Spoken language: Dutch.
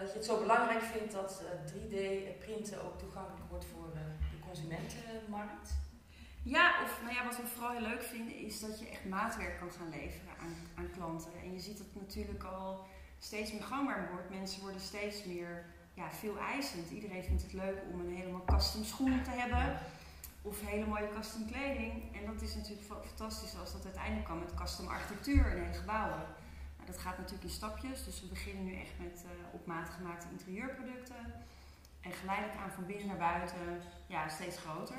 dat je het zo belangrijk vindt dat 3D-printen ook toegankelijk wordt voor de consumentenmarkt. Ja, of nou ja, wat we vooral heel leuk vinden is dat je echt maatwerk kan gaan leveren aan, aan klanten. En je ziet dat natuurlijk al steeds meer gangbaar wordt. Mensen worden steeds meer ja, veel eisend. Iedereen vindt het leuk om een helemaal custom schoen te hebben. Of hele mooie custom kleding. En dat is natuurlijk fantastisch als dat uiteindelijk kan met custom architectuur in hele gebouwen. Dat gaat natuurlijk in stapjes. Dus we beginnen nu echt met uh, op maat gemaakte interieurproducten. En geleidelijk aan van binnen naar buiten ja, steeds groter.